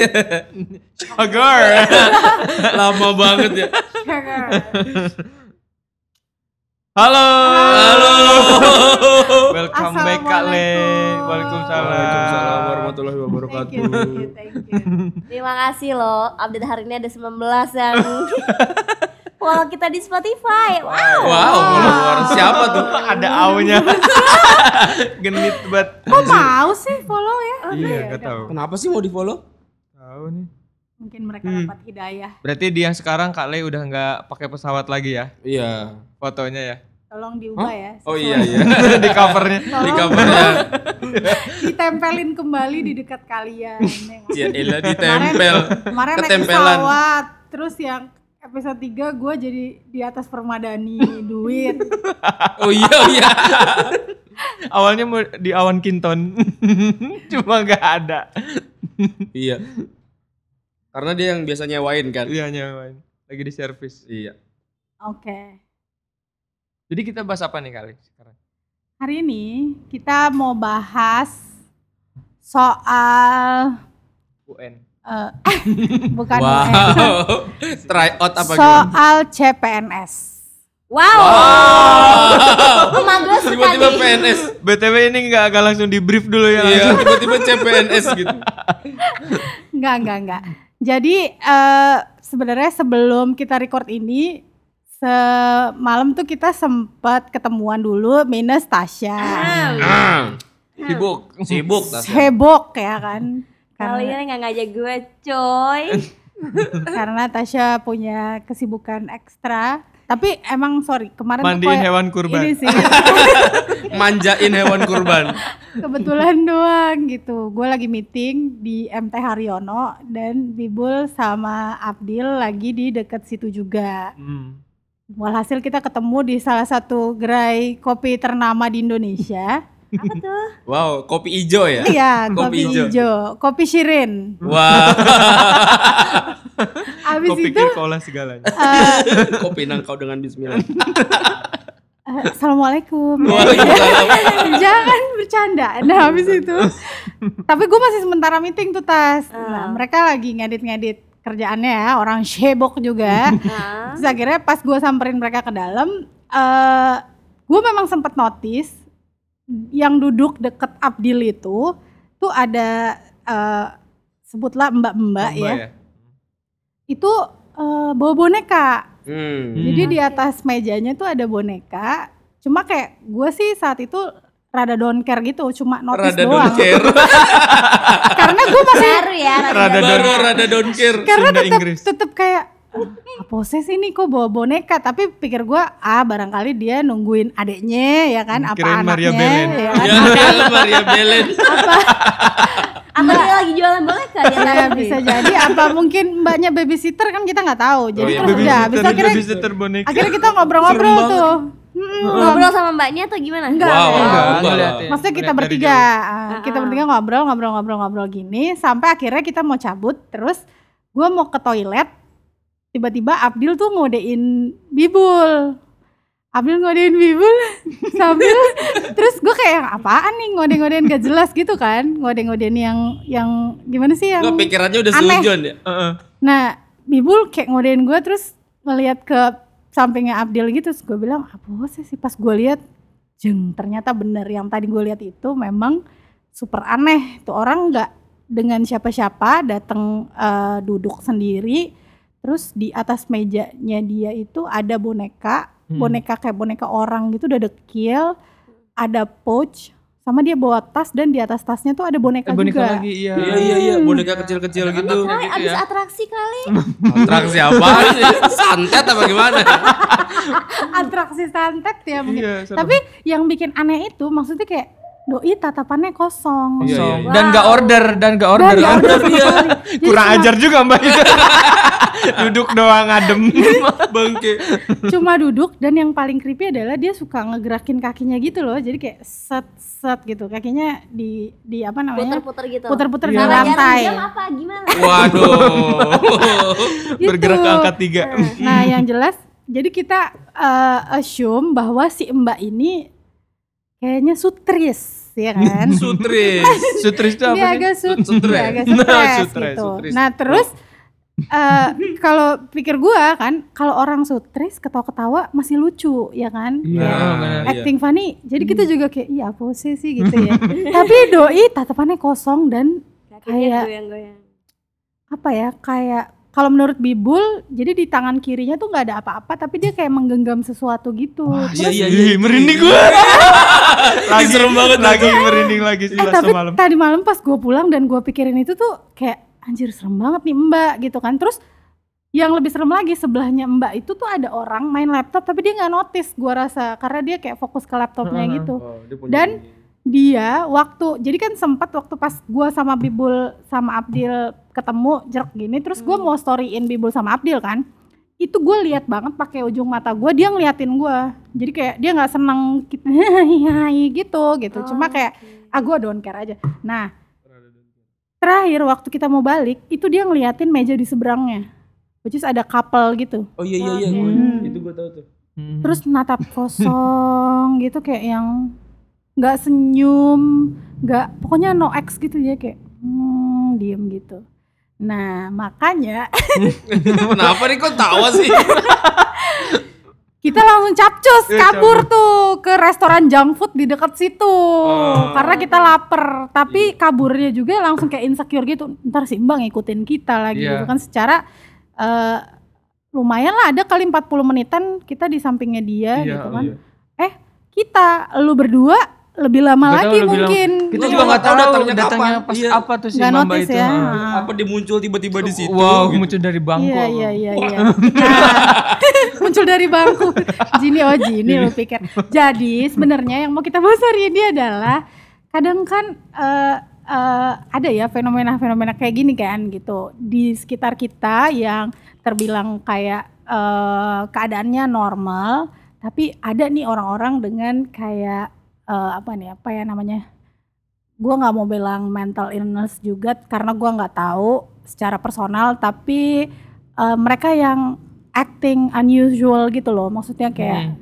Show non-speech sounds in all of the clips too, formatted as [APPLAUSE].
[LAUGHS] Sugar. [LAUGHS] Lama banget ya. Halo. Halo. Welcome back Kak Le. Waalaikumsalam. Waalaikumsalam warahmatullahi Thank wabarakatuh. you, thank you, thank you. Terima kasih loh. Update hari ini ada 19 yang [LAUGHS] follow kita di Spotify. Wow. Wow, follower siapa tuh? Ada aunya. Genit banget. Kok mau sih follow ya? Iya, enggak tahu. Kenapa sih mau di follow? Tahu nih. Mungkin mereka Hmm. dapat hidayah. Berarti dia sekarang Kak Le udah nggak pakai pesawat lagi ya Iya. fotonya ya. Tolong diubah ya. Oh iya iya. [LAUGHS] di covernya. Di covernya. [LAUGHS] Ditempelin kembali di dekat kalian. [LAUGHS] Ya elah ditempel. Kemarin naik Ketempelan. pesawat, terus yang episode 3 gue jadi di atas permadani duit. Oh iya oh iya. Awalnya mau di awan Kinton. Cuma nggak ada. Iya. Karena dia yang biasa nyewain kan. Iya nyaman. Lagi di servis. Iya. Oke. Jadi kita bahas apa nih kali sekarang? Hari ini kita mau bahas soal UN. eh, [LAUGHS] bukan UN. Wow. [LAUGHS] Try out apa gimana? soal CPNS. Wow. Wow. [LAUGHS] Tiba-tiba. PNS. BTW ini nggak nggak langsung di brief dulu ya Iya, tiba-tiba CPNS gitu. Enggak, enggak, enggak. Jadi eh, sebenarnya sebelum kita record ini semalam tuh kita sempat ketemuan dulu minus Tasya. Ah. Sibuk, sibuk Tasya. Hebok ya kan. Karena, Kalian nggak ngajak gue, coy. [LAUGHS] karena Tasya punya kesibukan ekstra. Tapi emang sorry kemarin Mandiin kayak- hewan kurban. Ini sih [LAUGHS] Manjain hewan kurban. kebetulan doang gitu. Gue lagi meeting di MT Haryono dan Bibul sama Abdil lagi di deket situ juga. Hmm. Walhasil kita ketemu di salah satu gerai kopi ternama di Indonesia. Apa tuh? Wow, kopi ijo ya? Iya, Kopi kopi, hijau. hijau, kopi Shirin. Wah, [LAUGHS] Abis Kau itu, pikir kola segalanya. [LAUGHS] eh, kopi nangkau dengan bismillah. eh, assalamualaikum. [LAUGHS] Jangan bercanda. Nah, habis itu, tapi gue masih sementara meeting tuh tas. Nah, Ah. mereka lagi ngedit-ngedit kerjaannya ya, orang shebok juga. Nah, Terus akhirnya pas gue samperin mereka ke dalam, eh gue memang sempet notice yang duduk deket Abdil itu tuh ada eh, sebutlah mbak-mbak Mbak ya, itu eh, bawa boneka. Hmm. Jadi di atas mejanya tuh ada boneka. Cuma kayak gue sih saat itu rada don't care gitu, cuma notice Rada doang. don't care. [LAUGHS] Karena gue masih baru ya. Rada baru. Baru rada don't care. karena tetep tetep kayak "Ah, apa sih ini kok bawa boneka tapi pikir gua ah barangkali dia nungguin adeknya ya kan apa Kirain Maria anaknya Belen. ya kan Ya, [LAUGHS] Maria Belen. Apa [LAUGHS] dia lagi jualan boneka dia Ya, tahu bisa jadi. Apa mungkin mbaknya babysitter kan kita nggak tahu. Jadi Oh, iya, terus udah habis itu Babysitter, akhirnya babysitter boneka. akhirnya kita ngobrol-ngobrol tuh. Mm-mm, Ngobrol sama mbaknya atau gimana? Enggak. Wow, Enggak, enggak, enggak, liatin. Maksudnya kita bertiga, ah, kita Ah. bertiga ngobrol, ngobrol, ngobrol, ngobrol gini, sampai akhirnya kita mau cabut, terus gue mau ke toilet, tiba-tiba Abdil tuh ngodein Bibul, Abdil ngodein Bibul, [LAUGHS] sambil, terus gue kayak yang apaan nih ngode-ngodein gak jelas gitu kan, ngode-ngodein yang, yang gimana sih yang, pikirannya udah Aneh. sujon ya. Heeh. nah Bibul kayak ngodein gue terus ngeliat ke sampingnya Abdil gitu, terus gue bilang apa sih sih pas gue lihat jeng ternyata bener yang tadi gue lihat itu memang super aneh tuh orang nggak dengan siapa-siapa datang eh, duduk sendiri terus di atas mejanya dia itu ada boneka Hmm. boneka kayak boneka orang gitu udah dekil ada pouch sama dia bawa tas dan di atas tasnya tuh ada boneka, Eh, boneka juga lagi iya. Iya iya iya, boneka kecil-kecil gitu. Kali gitu abis ya. atraksi kali. Atraksi apa? Santet apa gimana? [LAUGHS] atraksi santet ya mungkin Iya, serem. tapi yang bikin aneh itu maksudnya kayak doi tatapannya kosong Iya, Kosong. iya. Dan nggak order, dan nggak order. Dan nggak order [LAUGHS] Iya. [LAUGHS] Kurang cuma- ajar juga mbak itu. [LAUGHS] Duduk doang adem. Bangke. cuma duduk dan yang paling creepy adalah dia suka ngegerakin kakinya gitu loh jadi kayak set set gitu kakinya di di apa namanya Puter-puter gitu. puter-puter di Iya. Lantai apa gimana? Waduh. Gitu. Bergerak ke angka tiga. nah yang jelas jadi kita eh, assume bahwa si mbak ini kayaknya sutris ya [LAUGHS] kan. Sutris. [LAUGHS] Sutris itu apa Dia sih? agak sut, Sutris. dia agak Nah, stres sutris, gitu. sutris. Nah terus eh, kalau pikir gua kan, kalau orang sutris ketawa-ketawa masih lucu ya kan. Iya, benar. iya. acting funny. Jadi kita juga kayak iya apa sih sih gitu ya. [LAUGHS] Tapi doi tatapannya kosong dan Kayak- apa ya kayak kalau menurut Bibul jadi di tangan kirinya tuh nggak ada apa-apa tapi dia kayak menggenggam sesuatu gitu. Wah, Iya, iya, ih, iya. merinding gue. [LAUGHS] lagi serem banget lagi merinding lagi Eh, tapi semalam. tadi malam pas gue pulang dan gue pikirin itu tuh kayak anjir serem banget nih mbak gitu kan. Terus yang lebih serem lagi sebelahnya mbak itu tuh ada orang main laptop tapi dia nggak notice gue rasa karena dia kayak fokus ke laptopnya gitu. Oh, dia punya Dan- ini. Dia waktu jadi kan sempat waktu pas gue sama Bibul sama Abdil ketemu jerk gini terus gue Hmm. mau storyin Bibul sama Abdil kan itu gue lihat banget pakai ujung mata gue dia ngeliatin gue jadi kayak dia nggak seneng [LAUGHS] gitu gitu gitu cuma Oh, kayak oke. ah gue don't care aja nah terakhir waktu kita mau balik itu dia ngeliatin meja di seberangnya which is ada couple gitu Oh iya iya iya. Hmm. Itu gue tahu tuh. Hmm. terus natap kosong gitu kayak yang nggak senyum nggak pokoknya no X gitu ya kayak hmm, diem gitu nah makanya [LAUGHS] Kenapa nih kok tawa sih? [LAUGHS] kita langsung capcus Iya, kabur tuh ke restoran junk food di dekat situ Oh. karena kita lapar tapi kaburnya juga langsung kayak insecure gitu ntar si mbak ngikutin kita lagi Iya. gitu kan secara eh, lumayan lah ada kali 40 menitan kita di sampingnya dia Iya, gitu kan iya. kita lu berdua lebih lama tahu, lagi lebih lama. mungkin Kita Lu juga nggak tahu datangnya datangnya, kapan. pas Iya. apa tuh si nggak Mamba itu. ya ah. Ah. Apa dia muncul tiba-tiba di situ? Wow, gitu. muncul dari bangku. Iya iya iya iya. Nah, [LAUGHS] muncul dari bangku. Jini oh Jini lu pikir. Jadi sebenarnya yang mau kita bahas hari ini adalah kadang kan eh, eh, ada ya fenomena-fenomena kayak gini kan gitu di sekitar kita yang terbilang kayak eh, keadaannya normal, tapi ada nih orang-orang dengan kayak eh, apa nih apa ya namanya? Gua nggak mau bilang mental illness juga karena gua nggak tahu secara personal, tapi eh, mereka yang acting unusual gitu loh, maksudnya kayak Hmm.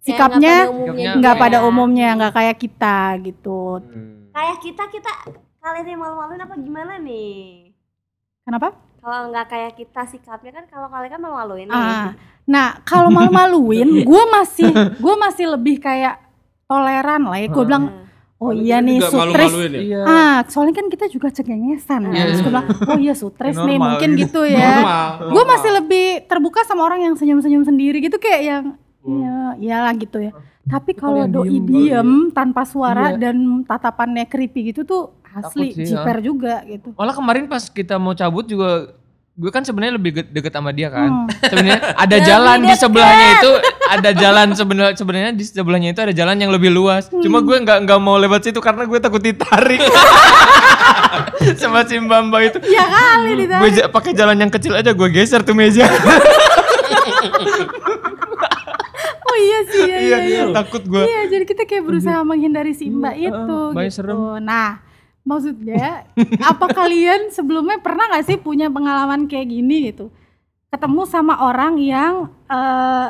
sikapnya nggak pada umumnya gitu nggak ya. pada umumnya, nggak kayak kita gitu. Hmm. Kayak kita kita kalian yang malu-maluin apa gimana nih? Kenapa? Kalau nggak kayak kita sikapnya kan kalau kalian kan malu-maluin nih. Ah, nah kalau malu-maluin, [LAUGHS] gue masih gue masih lebih kayak toleran lah ya. Gue bilang, oh iya nih sutris. ya? Iya. Ah, soalnya kan kita juga cengengesan. Iya, Terus gue iya. bilang, oh iya sutris nih, mungkin gitu. gitu ya. Gue masih lebih terbuka sama orang yang senyum-senyum sendiri gitu kayak yang Hmm. ya iyalah gitu ya. Tapi Kalau doi diem, diem tanpa suara Iya. dan tatapannya creepy gitu tuh asli sih, jiper juga gitu. Malah kemarin pas kita mau cabut juga gue kan sebenarnya lebih deket sama dia Hmm. kan. Sebenarnya [LAUGHS] ada jalan di sebelahnya itu ada jalan sebenarnya sebenarnya di sebelahnya itu ada jalan yang lebih luas. Cuma gue nggak nggak mau lewat situ karena gue takut ditarik. [LAUGHS] sama si Mbamba itu. Ya kali Gue ditarik. ja- pakai jalan yang kecil aja gue geser tuh meja. [LAUGHS] Oh iya sih, iya, iya, iya. takut gue. Iya, jadi kita kayak berusaha menghindari si Mbak Iya, itu Mbaknya gitu. serem. Nah, maksudnya apa kalian sebelumnya pernah nggak sih punya pengalaman kayak gini gitu? Ketemu sama orang yang eh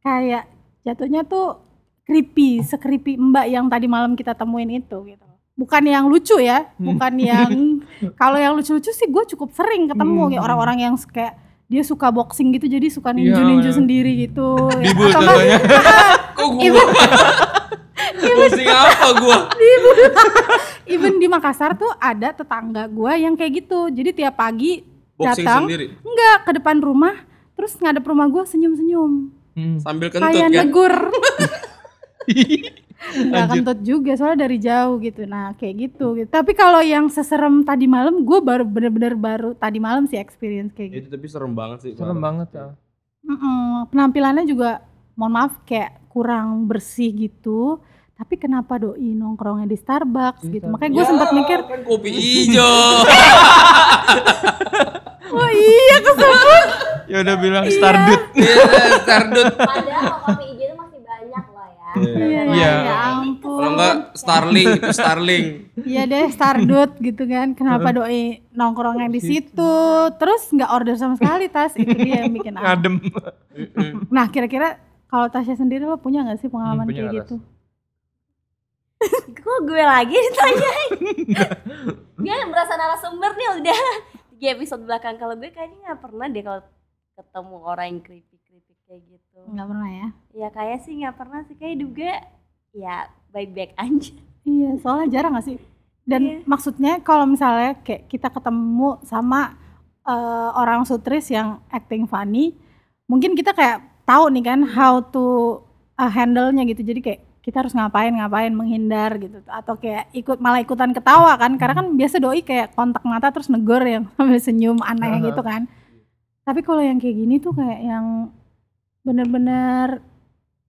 kayak jatuhnya tuh creepy, sekreepy Mbak yang tadi malam kita temuin itu gitu. Bukan yang lucu ya, bukan yang [LAUGHS] kalau yang lucu-lucu sih gue cukup sering ketemu Hmm. kayak orang-orang yang kayak dia suka boxing gitu jadi suka Iya, ninju-ninju iya. sendiri gitu. ya. Bibu Atau gua? Pusing apa gua? [LAUGHS] [LAUGHS] Even di Makassar tuh ada tetangga gua yang kayak gitu. Jadi tiap pagi Boxing datang sendiri. enggak ke depan rumah terus ngadep rumah gua senyum-senyum. Hmm. Sambil kentut Kayak kan? negur. [LAUGHS] Enggak kentut juga soalnya dari jauh gitu. Nah, kayak gitu. gitu. Tapi kalau yang seserem tadi malam gua baru bener-bener baru tadi malam sih experience kayak gitu. Itu tapi serem banget sih. Serem parah. banget ya. Mm-mm. Penampilannya juga mohon maaf kayak kurang bersih gitu. Tapi kenapa doi nongkrongnya di Starbucks gitu. Makanya gue Ya, sempat mikir, kan kopi hijau. [LAUGHS] oh iya kesebut. Ya udah bilang Stardut. [LAUGHS] Iya, Stardut. Padahal kopi hijau itu masih banyak loh ya. Iya, Iya. ya ampun. Kalau enggak Starling itu Starling. Iya deh, Stardut gitu kan. Kenapa doi nongkrongnya di situ? Terus nggak order sama sekali tas. Itu dia yang bikin. Mm-mm. Nah, kira-kira kalau Tasya sendiri lo punya nggak sih pengalaman Hmm, punya kayak nggak, gitu? [LAUGHS] Kok gue lagi ditanyain? [LAUGHS] gue berasa narasumber nih udah tiga episode belakang. Kalau gue kayaknya nggak pernah deh kalau ketemu orang yang kritik-kritik kayak gitu. Nggak pernah ya? Ya kayak sih nggak pernah sih kayak gue ya baik-baik aja. Iya, soalnya jarang gak sih? Dan Iya. maksudnya kalau misalnya kayak kita ketemu sama eh, orang sutris yang acting funny, mungkin kita kayak tahu nih kan how to uh, handle-nya gitu. Jadi kayak kita harus ngapain ngapain menghindar gitu. Atau kayak ikut malah ikutan ketawa kan karena kan biasa doi kayak kontak mata terus negor yang [LAUGHS] sambil senyum aneh Aha. gitu kan. Tapi kalau yang kayak gini tuh kayak yang bener-bener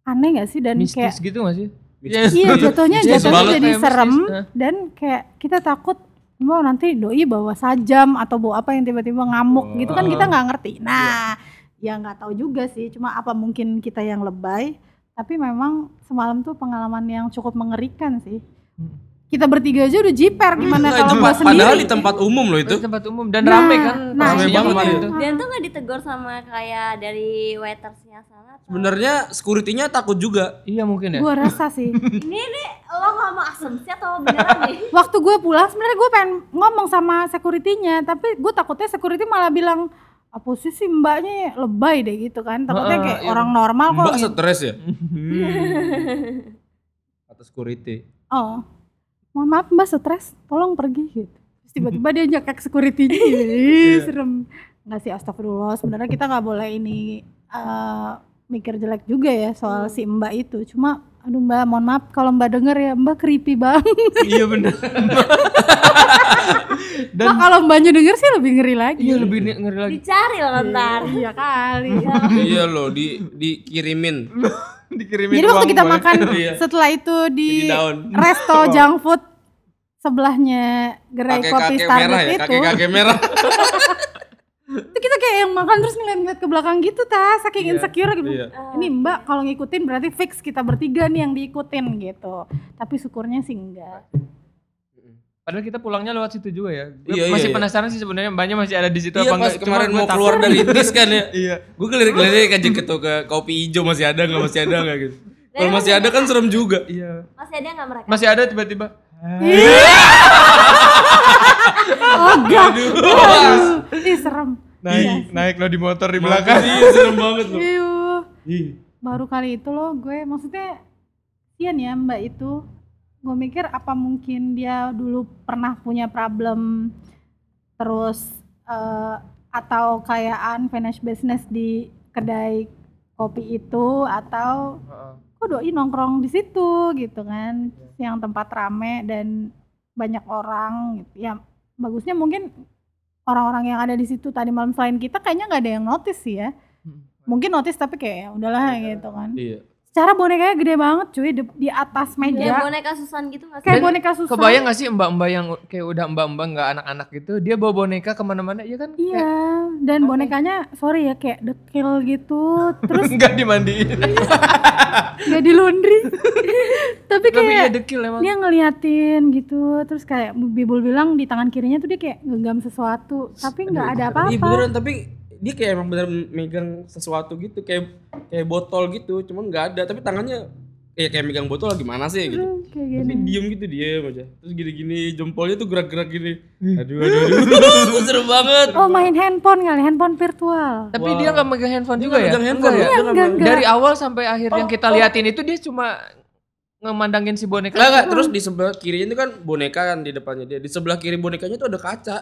aneh gak sih? Dan kayak Mistis gitu gak sih? Iya [LAUGHS] jatuhnya jatuhnya jadi kayak serem mistis, dan kayak kita takut mau nanti doi bawa sajam atau bawa apa yang tiba-tiba ngamuk gitu kan kita nggak ngerti. Nah ya nggak tahu juga sih cuma apa mungkin kita yang lebay tapi memang semalam tuh pengalaman yang cukup mengerikan sih. Kita bertiga aja udah jiper gimana Nah, kalau itu gua padahal sendiri. di tempat umum loh itu. Itu tempat umum dan Nah, rame kan. nah, Rame banget itu. tuh. Dan tuh nggak ditegur sama kayak dari waitersnya sana. atau- Sebenarnya security-nya takut juga. Iya mungkin ya. Gua rasa sih. [LAUGHS] Ini nih lo ngomong asumsi atau beneran nih? [LAUGHS] Waktu gue pulang sebenarnya gue pengen ngomong sama security-nya, tapi gue takutnya security malah bilang apa sih sih mbaknya lebay deh gitu kan. Takutnya kayak iya. orang normal kok. Mbak gitu. stres ya? [LAUGHS] Kata security. Oh, mohon maaf mbak stres, tolong pergi gitu. Terus tiba-tiba dia nyekek security-nya, Ih, serem. Nggak sih astagfirullah, sebenarnya kita nggak boleh ini eh, mikir jelek juga ya soal si mbak itu. Cuma, aduh mbak, mohon maaf kalau mbak denger ya, mbak creepy banget. Iya bener. [LAUGHS] Dan Mbak kalau mbaknya denger sih lebih ngeri lagi. iya lebih ngeri lagi. Dicari lo ntar. Iya kali. [LAUGHS] iya loh, di dikirimin. [LAUGHS] Dikirimin Jadi waktu kita makan Iya. setelah itu di resto junk food sebelahnya gerai kopi merah ya, itu, kakek-kakek merah. Itu kita kayak yang makan terus ngeliat-ngeliat ke belakang gitu ta, saking Iya, insecure gitu. iya. Ini Mbak kalau ngikutin berarti fix kita bertiga nih yang diikutin gitu. Tapi syukurnya sih enggak. Padahal kita pulangnya lewat situ juga ya. Gue Iya, iya, masih iya. penasaran sih sebenarnya mbaknya masih ada di situ Iya apa enggak. Cuma kemarin mau keluar dari dis kan ya. [LAUGHS] Iya. Gue ngelirik-ngelirik aja gitu ke kopi hijau masih ada nggak masih ada nggak gitu. Kalau masih ada kan serem juga. Iya. Masih ada nggak mereka? Masih ada tiba-tiba. [LAUGHS] Oh enggak. Aduh, Ih serem. Naik, naik lo di motor di Belakang belakang. iya serem banget. Iuh. Ih. Baru kali itu loh gue maksudnya Sian ya Mbak itu. Gue mikir apa mungkin dia dulu pernah punya problem terus eh, atau kayak unfinished business di kedai kopi itu atau kok doi nongkrong di situ gitu kan yang tempat rame dan banyak orang gitu. Ya bagusnya mungkin orang-orang yang ada di situ tadi malam. Selain kita kayaknya nggak ada yang notice sih ya. Mungkin notice tapi kayak ya udahlah gitu kan. Iya. secara bonekanya gede banget cuy. Di, di atas Ya meja. boneka susan gitu nggak sih? kayak boneka susah Kebayang gak sih mbak-mbak yang kayak udah mbak-mbak nggak anak-anak gitu, dia bawa boneka ke mana-mana, iya kan? iya dan bonekanya sorry ya kayak dekil gitu. [LAUGHS] Terus Enggak dimandiin. [LAUGHS] nggak di laundry [LAUGHS] tapi kayak iya dekil emang. dia ngeliatin gitu terus kayak Bibul bilang di tangan kirinya tuh dia kayak genggam sesuatu tapi nggak ada Iya apa-apa beneran tapi dia kayak emang bener megang sesuatu gitu kayak kayak botol gitu cuman nggak ada tapi tangannya kayak kayak megang botol gimana sih gitu Hmm, kayak tapi gini diem gitu diem aja terus gini-gini jempolnya tuh gerak-gerak gini aduh aduh aduh [LAUGHS] seru banget oh main handphone kali handphone virtual Tapi dia nggak megang handphone Dia juga ya? megang handphone, Enggak dia ya? nggak enggak, enggak. Dari awal sampai akhir yang Oh, kita oh. liatin itu dia cuma ngemandangin si boneka. Enggak, enggak. Terus di sebelah kirinya itu kan boneka kan di depannya dia. Di sebelah kiri bonekanya tuh ada kaca.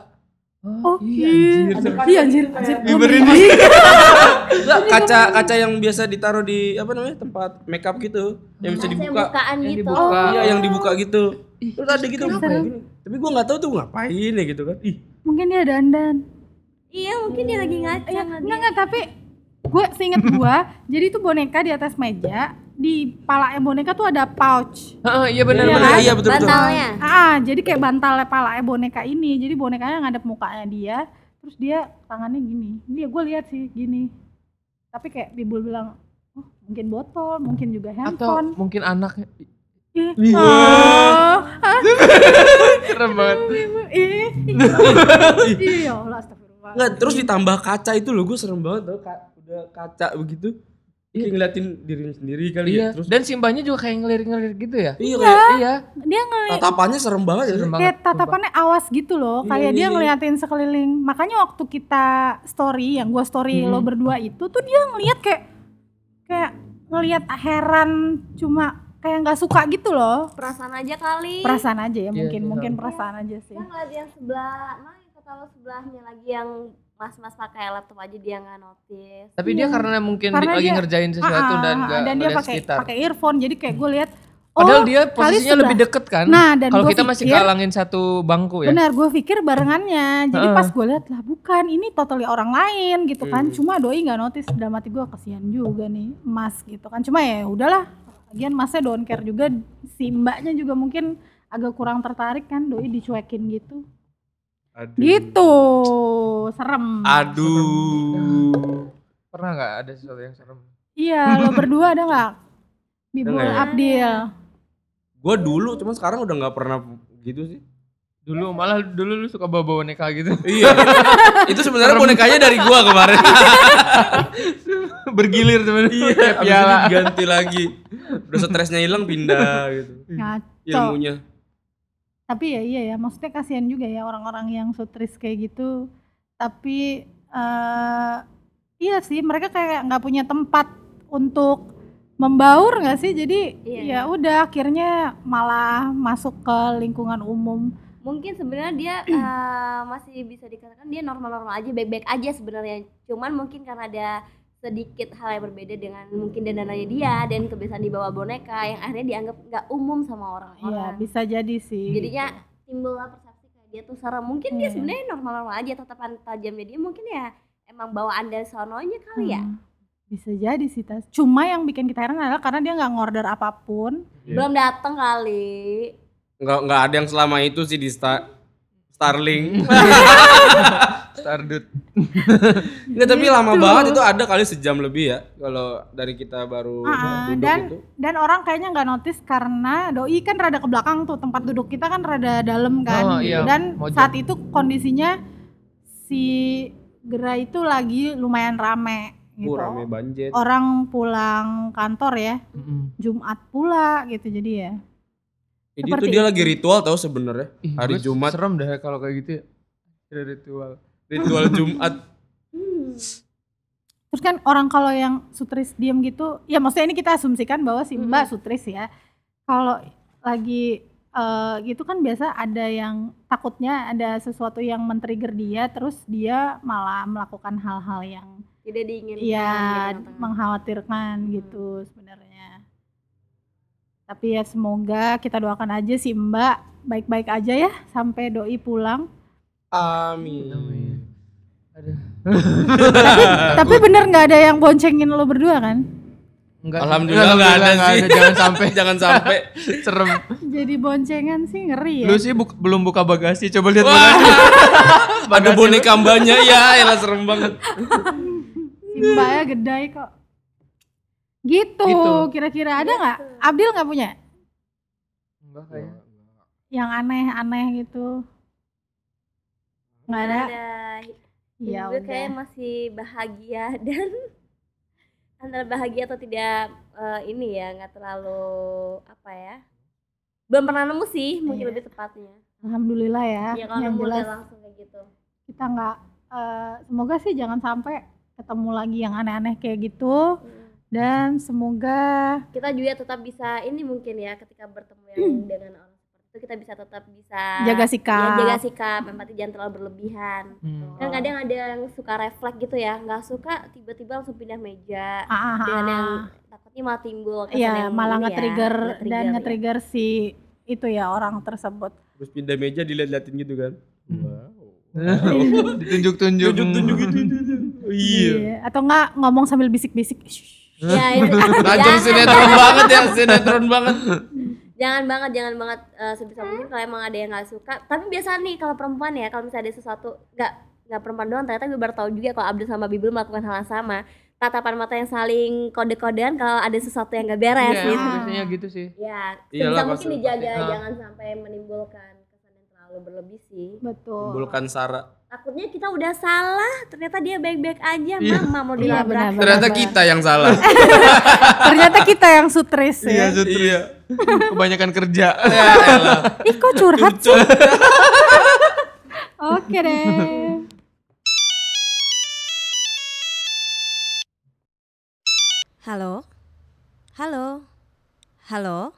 Oh iya iya anjir. iya anjir anjir Ih, merinding. [LAUGHS] Enggak, kaca kaca yang biasa ditaruh di apa namanya? tempat makeup gitu. Yang bisa dibuka. bukaan Yang gitu. dibuka. Iya, yang dibuka gitu. Terus ada gitu. Tapi gua nggak tahu tuh ngapain ya gitu kan. Ih, mungkin dia dandan Iya mungkin dia lagi ngaca Iya, nggak enggak enggak tapi gue seinget gue [LAUGHS] jadi itu boneka di atas meja di palanya boneka tuh ada pouch Heeh, iya benar Iya benar. kan? iya betul betul. Bantalnya. ah jadi kayak bantal palanya boneka ini jadi bonekanya ngadep mukanya dia terus dia tangannya gini dia gue lihat sih gini tapi kayak bibul bilang oh mungkin botol mungkin juga Atau handphone mungkin anaknya. Ih, Iya. oh, Serem banget. ih, ih, [LAUGHS] ya Allah astagfirullah Enggak, terus ditambah kaca itu loh, gue serem banget tau. Udah kaca begitu. Kayak ngeliatin dirinya sendiri kali Iya. ya. Terus Dan si mbaknya juga kayak ngelirik-ngelirik gitu ya. iya kayak Iya. Dia ngeliat tatapannya serem banget ya. Serem banget. kayak tatapannya awas gitu loh, Iya, kayak dia iya. ngeliatin sekeliling. Makanya waktu kita story, yang gua story Hmm. lo berdua itu tuh dia ngeliat kayak kayak ngeliat heran cuma kayak nggak suka gitu loh. Perasaan aja kali. Perasaan aja ya Iya, mungkin iya. mungkin perasaan aja sih. Kita ngeliat yang sebelah, mana kata lo sebelahnya lagi yang mas-mas pakai laptop aja dia nggak notice. Tapi dia karena mungkin Iya. Karena lagi dia- ngerjain sesuatu Ah, dan enggak dan dia pakai sekitar. pakai earphone jadi kayak gue lihat Padahal oh, dia kali posisinya lebih deket kan. Nah, dan Kalau kita masih kalangin satu bangku ya. Benar, gue pikir barengannya. Jadi Heeh. pas gue lihat lah bukan, ini totally orang lain gitu kan. Hmm. Cuma doi nggak notice dalam hati gue kasihan juga nih Mas gitu kan. Cuma ya udahlah. Lagian Masnya don't care juga si Mbaknya juga mungkin agak kurang tertarik kan doi dicuekin gitu. Aduh. Gitu. Serem. Aduh. Pernah nggak ada sesuatu yang serem? Iya, lo berdua ada nggak? Bibul ya? Abdil. Gua dulu cuma sekarang udah nggak pernah gitu sih. Dulu malah dulu lu suka bawa boneka gitu. [LAUGHS] Iya. Itu sebenarnya bonekanya dari gua kemarin. [LAUGHS] Bergilir temen Iya, piala. itu diganti lagi. Udah stresnya hilang pindah gitu. Ngaco. Ilmunya. Tapi ya iya ya maksudnya kasihan juga ya orang-orang yang sutris kayak gitu tapi eh iya sih mereka kayak nggak punya tempat untuk membaur nggak sih jadi Iya. ya udah akhirnya malah masuk ke lingkungan umum Mungkin sebenarnya dia [CLEARS THROAT] eh, masih bisa dikatakan dia normal-normal aja, baik-baik aja sebenarnya. Cuman mungkin karena ada sedikit hal yang berbeda dengan mungkin dandanannya dia dan kebiasaan dibawa boneka yang akhirnya dianggap nggak umum sama Iya orang-orang. bisa jadi sih Jadinya timbullah persepsi kayak dia tuh serem. Mungkin dia Iya. sebenarnya normal-normal aja tatapan tajamnya dia mungkin ya emang bawaan dari sononya kali ya. Hmm, bisa jadi sih tas cuma yang bikin kita heran adalah karena dia nggak ngorder apa pun Iya. Belum datang kali. Nggak nggak ada yang selama itu sih di Star Starling. [LAUGHS] Stardut. [LAUGHS] Nggak tapi lama Gitu. banget itu ada kali sejam lebih ya kalau dari kita baru duduk dan itu. dan orang kayaknya nggak notice karena doi kan rada ke belakang tuh tempat duduk kita kan rada dalam Oh, kan gitu. iya, dan mojok. saat itu kondisinya si gerai itu lagi lumayan rame gitu Uh, rame banjir. orang pulang kantor ya Mm-mm. Jumat pula gitu jadi ya Jadi seperti itu dia itu. lagi ritual tahu sebenarnya. Hari Jumat Serem dah kalau kayak gitu ya. Ada ritual. Ritual [LAUGHS] Jumat. terus kan orang kalau yang sutris diem gitu ya maksudnya ini kita asumsikan bahwa si mbak Mm-mm. sutris ya kalau lagi eh, gitu kan biasa ada yang takutnya ada sesuatu yang men-trigger dia terus dia malah melakukan hal-hal yang Tidak diinginkan. ya tengah-tengah. mengkhawatirkan gitu sebenarnya tapi ya semoga kita doakan aja si mbak baik-baik aja ya sampai doi pulang Amin. Aduh. [LAUGHS] tapi bener nggak ada yang boncengin lo berdua kan Enggak. Alhamdulillah nggak ada sih. Jangan sampai [LAUGHS] Jangan sampai. [LAUGHS] serem. jadi boncengan sih ngeri ya Lu sih buk- belum buka bagasi, coba lihat bagasi. ada boneka mbaknya ya, elah serem banget. mbaknya gedai kok gitu Gitu. kira-kira ada nggak Abdil nggak punya Enggak kayaknya. yang aneh-aneh gitu nggak ada. Ya gue kayak masih bahagia [LAUGHS] dan antara bahagia atau tidak eh, ini ya nggak terlalu apa ya belum pernah nemu sih mungkin Iya. lebih tepatnya. Alhamdulillah ya ya kalau yang jelas langsung kayak gitu. kita nggak eh, semoga sih jangan sampai ketemu lagi yang aneh-aneh kayak gitu. Hmm. dan semoga kita juga tetap bisa ini mungkin ya ketika bertemu yang [CLEARS THROAT] dengan orang itu kita bisa tetap bisa jaga ya, sikap jaga sikap empati jangan terlalu berlebihan Hmm. kan kadang ada yang suka refleks gitu ya nggak suka tiba-tiba langsung pindah meja Ah, ah, dengan ah. yang takutnya malah timbul kesan Iya, yang malah ya, nge-trigger nge-trigger dan ya. nge-trigger si itu ya orang tersebut. Terus pindah meja dilihat-lihatin gitu kan. Hmm. Wow. [LAUGHS] Ditunjuk-tunjuk. Tunjuk-tunjuk gitu. Iya. Atau enggak ngomong sambil bisik-bisik. Ya, itu. Tajam sinetron banget ya, sinetron banget. Jangan banget, jangan banget eh, sebisa mungkin kalau emang ada yang nggak suka. Tapi biasa nih kalau perempuan ya, kalau misalnya ada sesuatu nggak nggak perempuan doang, ternyata gue baru tahu juga kalau Abdul sama Bibul melakukan hal yang sama. Tatapan mata yang saling kode-kodean kalau ada sesuatu yang nggak beres Iya, gitu. biasanya gitu sih. Ya, sebisa mungkin pasti- dijaga pasti. Ah. jangan sampai menimbulkan terlalu berlebih sih. Betul. Menimbulkan sara. Takutnya kita udah salah, ternyata dia baik-baik aja, Iya. mama mau Iya, dilabrak. benar. [LAUGHS] Ternyata kita yang salah. Ternyata kita yang sutris ya. Iya. Kebanyakan kerja. Ya. Ih kok curhat sih? Oke deh. Halo? Halo? Halo?